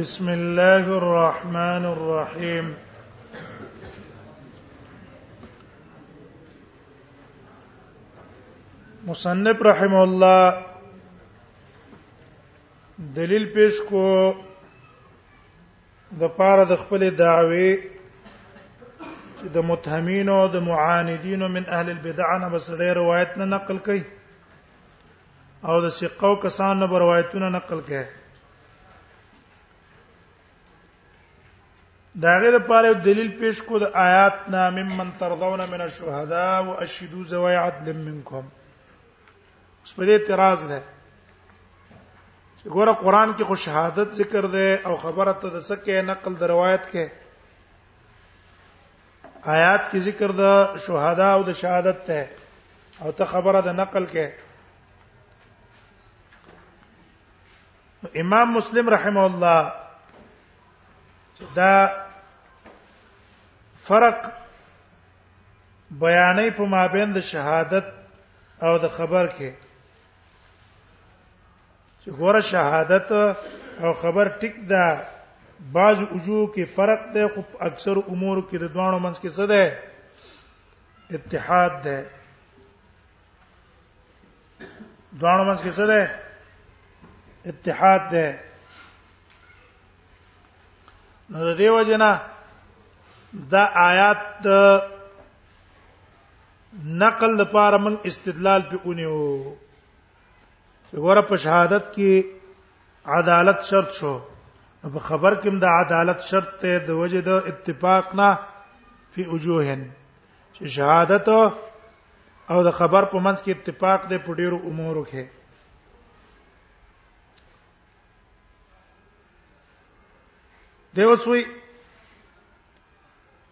بسم الله الرحمن الرحيم مصنف رحم الله دلیل پیش کو د پاره د خپل دعوی چې د متهمینو د معاندینو من اهل البدع نه بس روایت نه نقل کړي او د ثقو کسان نه روایتونه نقل کړي دا غیر لپاره دلیل پیش کو د آیات نا ممن ترضون من الشهداء واشهدوا ذوي عدل منکم اوس په دې اعتراض ده چې ګوره قران کې خو شهادت ذکر ده او خبره ته د سکه نقل د روایت کې آیات کې ذکر د شهدا او د شهادت ته او ته خبره د نقل کې امام مسلم رحمه الله دا فرق بیانې په مابین د شهادت او د خبر کې چې ګوره شهادت او خبر ټیک ده بعض وجوه کې فرق ده خو اکثر امور کې د دوانو منځ کې څه ده اتحاد ده دوانو منځ کې څه ده اتحاد ده نو د دیو جنا دا آیات نقل لپاره من استدلال په اونیو ګوره په شهادت کې عدالت شرط شو په خبر کې د عدالت شرط ته د وجه د اتفاق نه فی وجوهن چې شهادت او د خبر په منځ کې اتفاق دی په ډیرو امورو کې دی اوس وی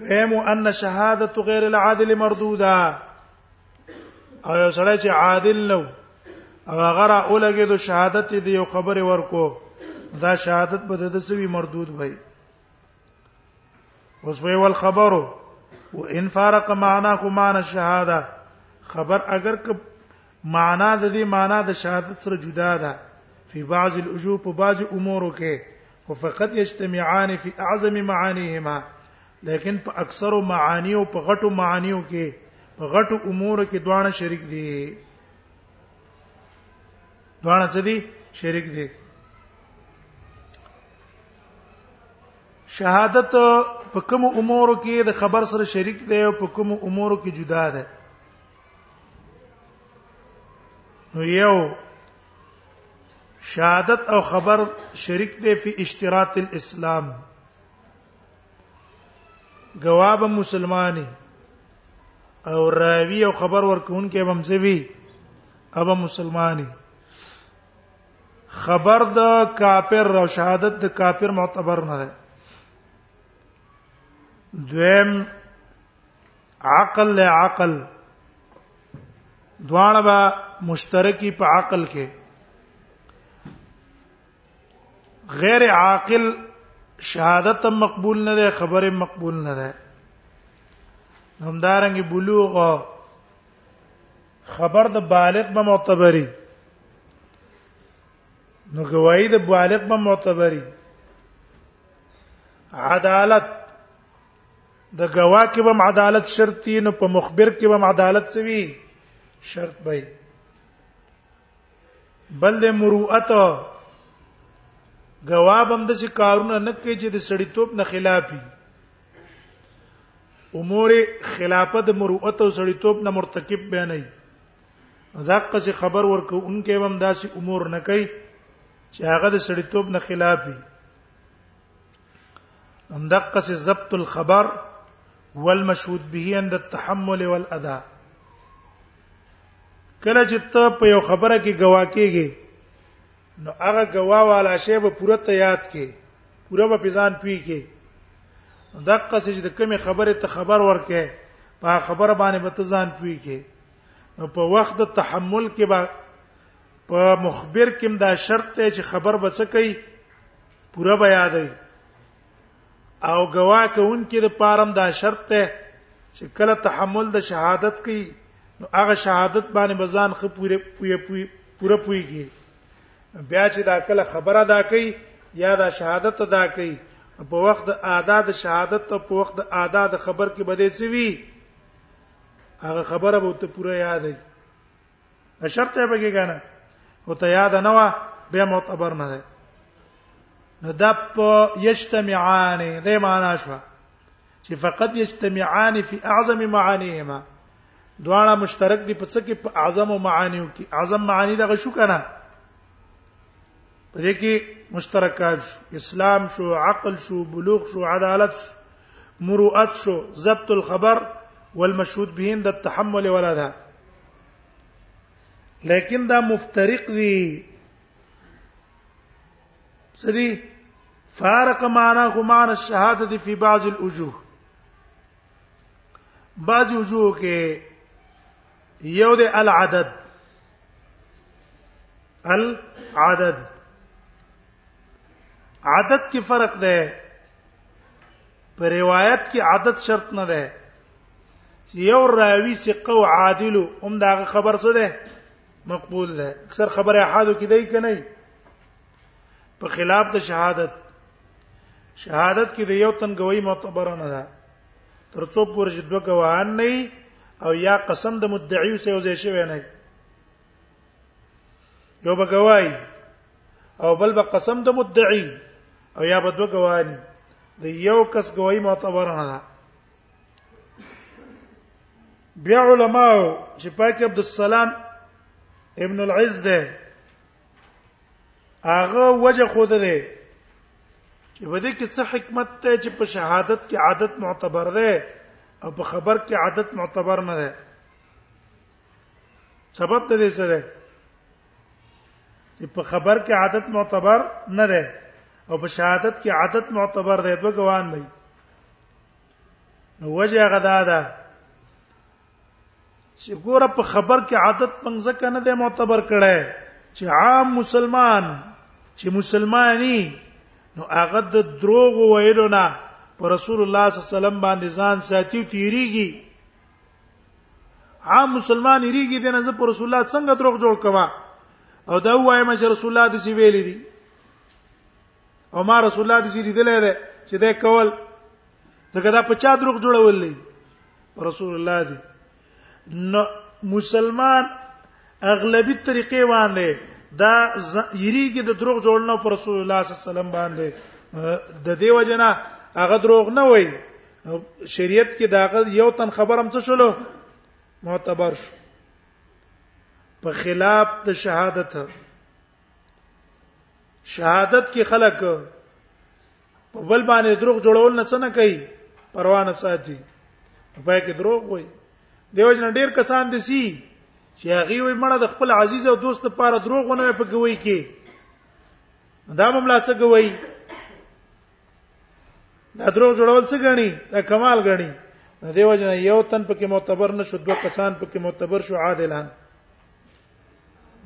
دویم ان شهادت غیر العادل مردوده او یو سړی چې عادل نو هغه را اولګي د شهادت دی یو خبره ورکو دا شهادت به د سوي مردود وای اوس وی ول خبرو وان فارق معناه معنى الشهاده خبر اگر ک معنا د دې معنا د شهادت سره جدا ده فی بعض الاجوب په بعض امورو کې او فقط یجتمعان فی اعظم معانیهما لیکن په اکثرو معانی او په غټو معانیو کې په غټو امورو کې دوانه شریک دي دوانه څه دي شریک دي شهادت په کوم امورو کې د خبر سره شریک دی او په کوم امورو کې جدا ده نو یو شهادت او خبر شریک دی په اشتراط الاسلام جواب مسلمانی او راوی او خبر ورکون کې بمزوی ابا مسلمانی خبر د کافر او شهادت د کافر معتبر نه ده دویم عقل له عقل دواړه به مشترکی په عقل کې غیر عاقل شهادت هم مقبول نه ده خبره مقبول نه ده همدارنګ بلوغ خبر د بالغ به معتبري نو گواہی د بالغ به معتبري عدالت د غوا کې به عدالت شرط دی نو په مخبر کې به عدالت سوي شرط وي بل د مروءت غوا بم د څه کارونه نه کوي چې د سړیتوب نه خلافي امور خلافت مروءت او سړیتوب نه مرتکب به نه ځکه چې خبر ورکو انکه هم داسې امور نه کوي چې هغه د سړیتوب نه خلافي هم دقه سي ضبط الخبر والمشهود به عند التحمل والاذى کله چې ته په یو خبره کې گواه کېږي نو هغه گواه والا شی به پوره ته یاد کې پوره به پېزان پوي کې دقه سي د کومې خبره ته خبر ورکې په خبره باندې به ته ځان پوي کې نو په وخت د تحمل کې به په مخبر کې دا شرط ته چې خبر به څه کوي پورا بیا دی او گواه کوونکې د پارم دا شرط ته چې کله تحمل د شهادت کوي نو هغه شهادت باندې بزان خ پوره پوره پوره پويږي بیا چې دا کله خبره دا کوي یا دا شهادت دا کوي په وخت د ادا د شهادت او په وخت د ادا د خبر کې بده سوي هغه خبره به ته پوره یاد وي ده شرط یې بګی کنه او ته یاد نه و به معتبر نه ده نو د په یجتمعان دې معنا شو چې فقط یجتمعان فی اعظم معانیهما دواړه مشترک دي په څه کې په اعظم او معانیو کې اعظم معانی دغه شو کنه په دې کې مشترکات شو اسلام شو عقل شو بلوغ شو عدالت شو مروءت شو ضبط الخبر والمشهود بهن د تحمل ولدها لیکن دا مفترق دي سدي فارق معناه معنى الشهاده في بعض الوجوه بعض وجوه کې یو د العدد العدد عدد کې فرق ده په روایت کې عادت شرط نه ده یو راوی ثقه او عادل هم دا خبر څه ده مقبول ده اکثر خبره احادو کې دی کنه په خلاف د شهادت شهادت کې د یو تن گواہی معتبر نه ده تر څو پورې چې دوه گواهان نه او یا قسم د مدعی سره یو ځای شوی نه یو بګوای او بل به قسم د مدعی او یا به دوه ګوانی د یو کس ګوای معتبر نه ده بیا علماء چې پاک عبد السلام ابن العز ده هغه وجه خود لري چې په دې کې څه حکمت ته چې په شهادت کې عادت معتبر ده او په خبر کې عادت معتبر نه ده سبب ته دې څه ده په خبر کې عادت معتبر نه ده او په شهادت کې عادت معتبر ده دوه ګوان نه نو وجه غدا ده چې ګوره په خبر کې عادت پنځه کنه ده معتبر کړي چې عام مسلمان چې مسلمانی نو هغه د دروغ ویلو نه پر رسول الله صلی الله علیه وسلم باندې ځان ساتي تیریږي عام مسلمان یریږي دنه ز پر رسول الله څنګه دروغ جوړ کما او دا وایم چې رسول الله د سی ویلې دي او ما رسول الله د سی لیدلې ده چې دا کول ځکه دا په چا دروغ جوړول نه رسول الله دی نو مسلمان اغلبي طریقې باندې دا یریږي د دروغ جوړنه پر رسول الله صلی الله علیه وسلم باندې د دیو جنا هغه دروغ نه وای نو شریعت کې داغه یو تن خبرم څه شولو معتبر شو په خلاف د شهادت شهادت کې خلک په بل باندې دروغ جوړول نه څه نه کوي پروا نه ساتي په کې دروغ وایي دیو جن ډیر کسان دي سي چې هغه وي مړه د خپل عزیز او دوست لپاره دروغ ونه په کوي کې دا مملا څه کوي دا درو جوړول څه غني دا کمال غني دیو جن یو تن پکې معتبر نشو دوه کسان پکې معتبر شو عادلان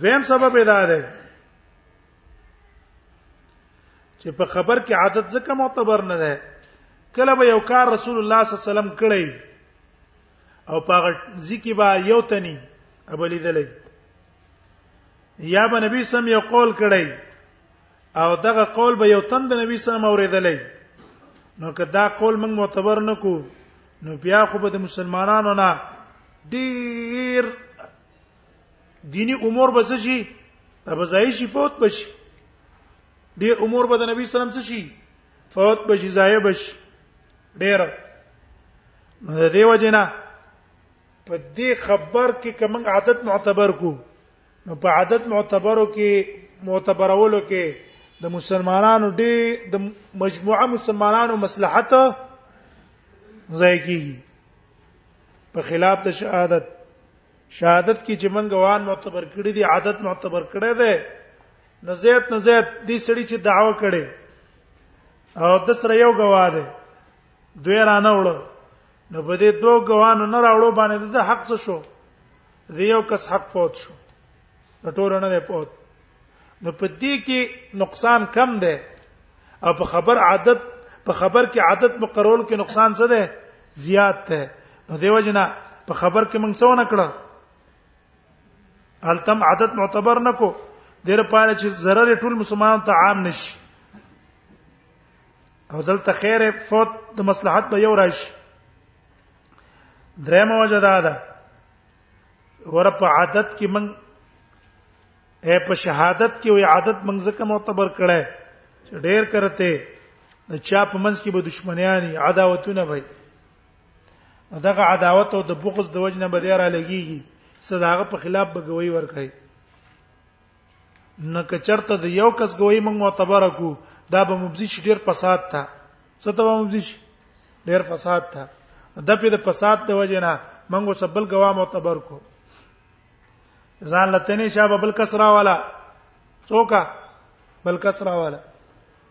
دویم سبب ادا ده چې په خبر کې عادت ځکه معتبر نه ده کله به یو کار رسول الله صلی الله علیه وسلم کړی او پاغه ځکه با یو تنی ابلی دلې یا به نبی سم یو قول کړی او دغه قول به یو تند نبی صلی الله علیه وسلم اوریدلې نو که دا قول موږ معتبر نکو نو بیا خو به د مسلمانانو نه ډیر دینی امور به څه شي دا به ځای شي فوت بشي ډیر امور به د نبی صلی الله علیه وسلم څه شي فوت بشي ځای بشي ډیر نو د دې وجنه په دې خبر کې کوم عادت معتبر کو نو په عادت معتبرو کې معتبرولو کې د مسلمانانو ډې د مجموعه مسلمانانو مصلحت ځای کیږي په خلاف د شهادت شهادت کې چې منګ وان معتبر کړی دی عادت معتبر کړی دی نو زیات نه زیات دې سړي چې دعوه کړي او د سره یو گواه دی دوی رانه وړو نو په دې دوه غوانو نه راوړو باندې د حق څه شو د یو کس حق فوت شو ټول نه دی فوت نو په دې کې نقصان کم دی او په خبر عادت په خبر کې عادت مقرول کې نقصان څه دی زیات دی نو دیو جنا په خبر کې موږ څه ونه کړو التم عادت معتبر نکو ډیر پاره چې ضرر ټول مسلمان ته عام نشي او دلته خیر فوت د مصلحت به یو راشي درېمه وجه دا ده ور په عادت کې من اے په شهادت کې وي عادت من زکه معتبر کړه چې ډېر کرته د چا په منځ کې به دښمنیانی عداوتونه وي دغه عداوت او د بغض د وجنه به ډېر لګيږي صداغه په خلاف به گوي ور کوي نه کچرته د یو کس ګوي موږ معتبر کو دا به مبزي شي ډیر فساد تا څه ته به مبزي شي ډیر فساد تا د په د فساد ته وجه نه موږ سبل ګوا معتبر کو ځان لته نه شابه بل کسرا والا څوکا بل کسرا والا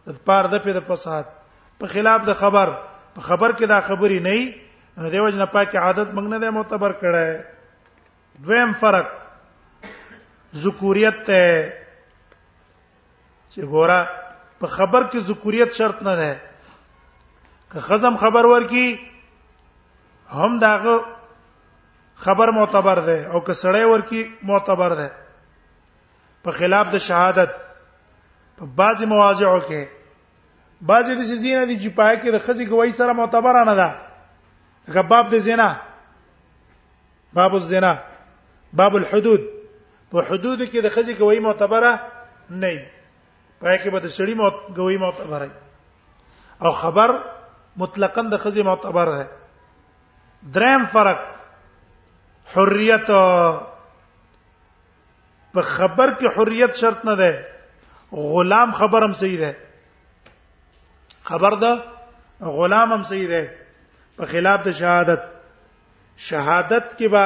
د پار د په د فساد په خلاف د خبر په خبر کې دا خبري نه نه دیو جن پاکه عادت موږ نه معتبر کړه دویم فرق ذکوریت ته چې ګورا په خبر کې ذکوریت شرط نه ده که خزم خبر ورکی هم داغه خبر معتبر ده او که سړی ورکی معتبر ده په خلاف د شهادت په بعضی مواضعو کې بعضی د زینه دي چې پای کې د خزي گواہی سره معتبر نه ده لکه باب د زنا باب الزنا باب الحدود په حدود کې د خزي کوي معتبره نه وي پای کې به د سړي موت کوي معتبره او خبر مطلقاً د خزي معتبر ده دریم فرق حریت په خبر کې حریت شرط نه ده غلام خبرم صحیح ده خبر ده غلامم صحیح ده په خلاف د شهادت شهادت کې با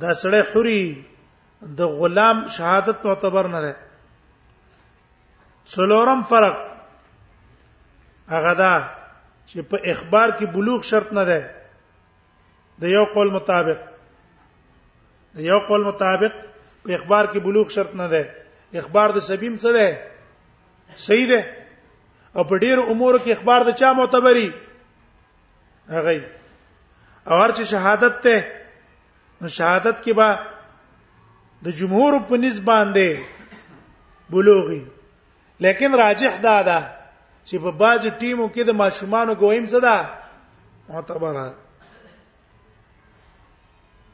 د سړی حری د غلام شهادت معتبر نه ده څلورم فرق هغه دا چې په اخبار کې بلوغ شرط نه ده د یو قول مطابق د یو قول مطابق په اخبار کې بلوغ شرط نه ده اخبار د سبیم څه ده صحیح ده او په ډیر امور کې اخبار د چا معتبري هغه او هر چې شهادت ته نو شهادت کې با د جمهور په نسبت باندې بلوغي لیکن راجح دا ده چې په باج ټیمو کې د ماشومان ګویم څه ده معتبره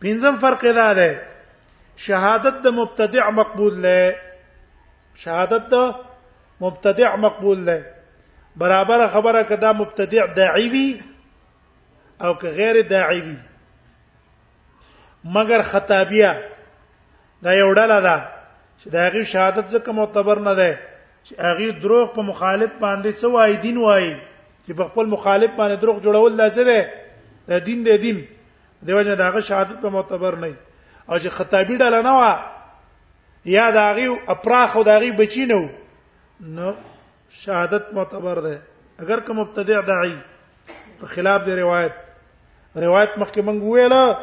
پنځم فرق دا دی شهادت د مبتدع مقبول دی شهادت د مبتدع مقبول دی برابر خبره کدا مبتدع داعی وی او که غیر داعی وی مگر خطابیه دا یو ډله ده چې دا غي شهادت ځکه معتبر نه ده چې هغه دروغ په مخالف باندې څه وای دین وای چې په خپل مخالف باندې دروغ جوړول لازم ده د دین د دین دیو جن داغه شهادت په معتبر نه او چې خطابی ډاله نه و یا داغي اپراخ او داغي بچی نه نو شهادت معتبر ده اگر کوم مبتدع داعی په خلاف دی روایت روایت مخکې مونږ ویله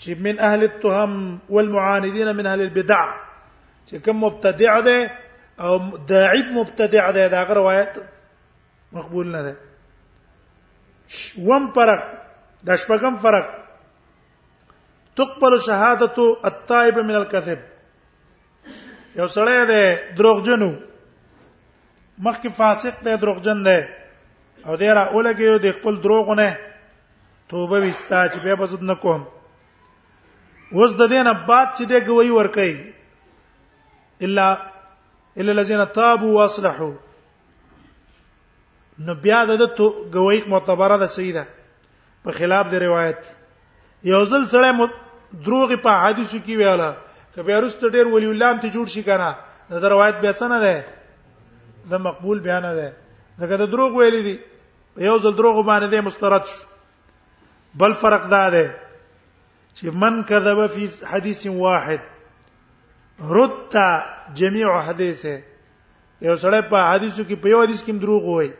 چې من اهل التهم والمعاندين من اهل البدع چې کوم مبتدع ده او داعی مبتدع ده دا روایت مقبول نه ده وم فرق د شپږم فرق تقبل شهادت التائب من الكذب یو سړی دی دروغجنو مخکې فاسق دی دروغجن دی او دی را اولګیو د خپل دروغونه توبه وستا چې بیا بزد نه کوم اوس د دینه بعد چې دی گوي ور کوي الا الا الذين تابوا واصلحوا نو بیا د تو گویق معتبره ده صحیح ده په خلاف د روایت یو ځل سره دروغ په حدیثو کې ویاله کبه ارست ډیر ولی الله هم ته جوړ شي کنه دا روایت بیا څه نه ده دا مقبول بیا نه ده ځکه دا دروغ ویل دي یو ځل دروغ باندې ده مسترد شو بل فرق دا ده چې من کذب فی حدیث واحد رد جميع حدیثه یو سړی په حدیثو کې په یو حدیث کې دروغ وایي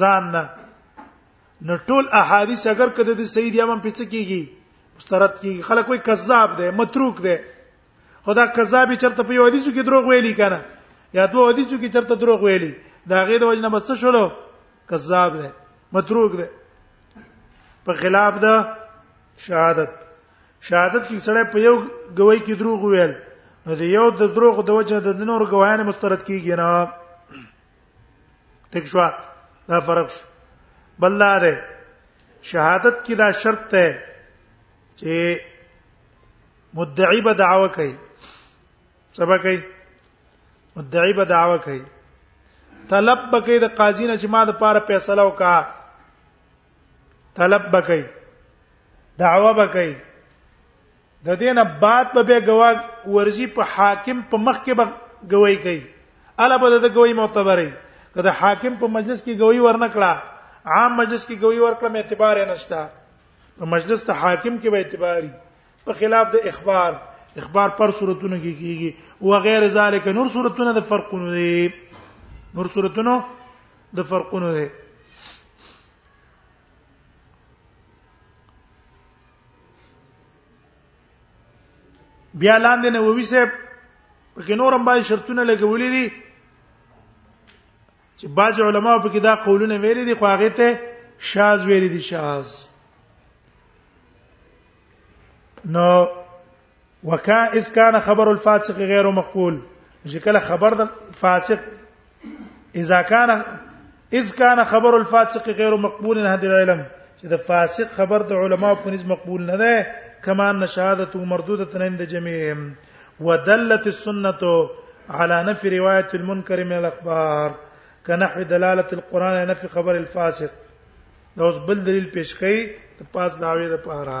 ځان نه نو ټول احادیث اگر کده د سید امام پیڅ کیږي مسترد کیږي خلک وایي کذاب دی متروک دی خدا کذاب چرته په یو حدیثو کې دروغ ویلي کنه یا دوه حدیثو کې چرته دروغ ویلي دا غیر د وجنه بس شولو کذاب دی متروک دی په خلاف ده شهادت شهادت کې سړی په یو گواہی کې دروغ ویل نو د یو د دروغ د وجه د نور گواهان مسترد کیږي نه تک شو دا فرق شو بل دا ده شهادت کې دا شرط ده چې مدعی به دعوه کوي سبا کوي مدعی به دعوه کوي طلب بکې د قاضي نه چې ما د پاره فیصله وکا طلب بکای دعوه بکای د دینه بعد په به گواه ورزی په حاکم په مخ کې به گواہی کوي الا به د گواہی معتبرې کله حاکم په مجلس کې گواہی ورنکړه عام مجلس کې گواہی ورکړه مې اعتبار نه شته په مجلس ته حاکم کې به اعتباري په خلاف د اخبار اخبار پر صورتونو کې کیږي او غیر ذالک نور صورتونه د فرقونه دي نور صورتونو د فرقونو دی بیا لاندې نه ووی سه پکې نورم باندې شرطونه لګولې دي چې بعض علما په کې دا قولونه ویلي دي خو هغه ته شاذ ویلي دي شاذ نو وکا اس کان خبر الفاسق غیر مقبول چې کله خبر د فاسق اذا کان اذ کان خبر الفاسق غیر مقبول نه د علم چې د فاسق خبر د علما په نسبت مقبول نه ده کما ان شهادته مردوده عند جميعهم ودلت السنه على نفي روايه المنكر من الاخبار كنحو دلاله القران على نفي خبر الفاسق دا اوس بل دلیل پیش کړي د پاس داوی د پاره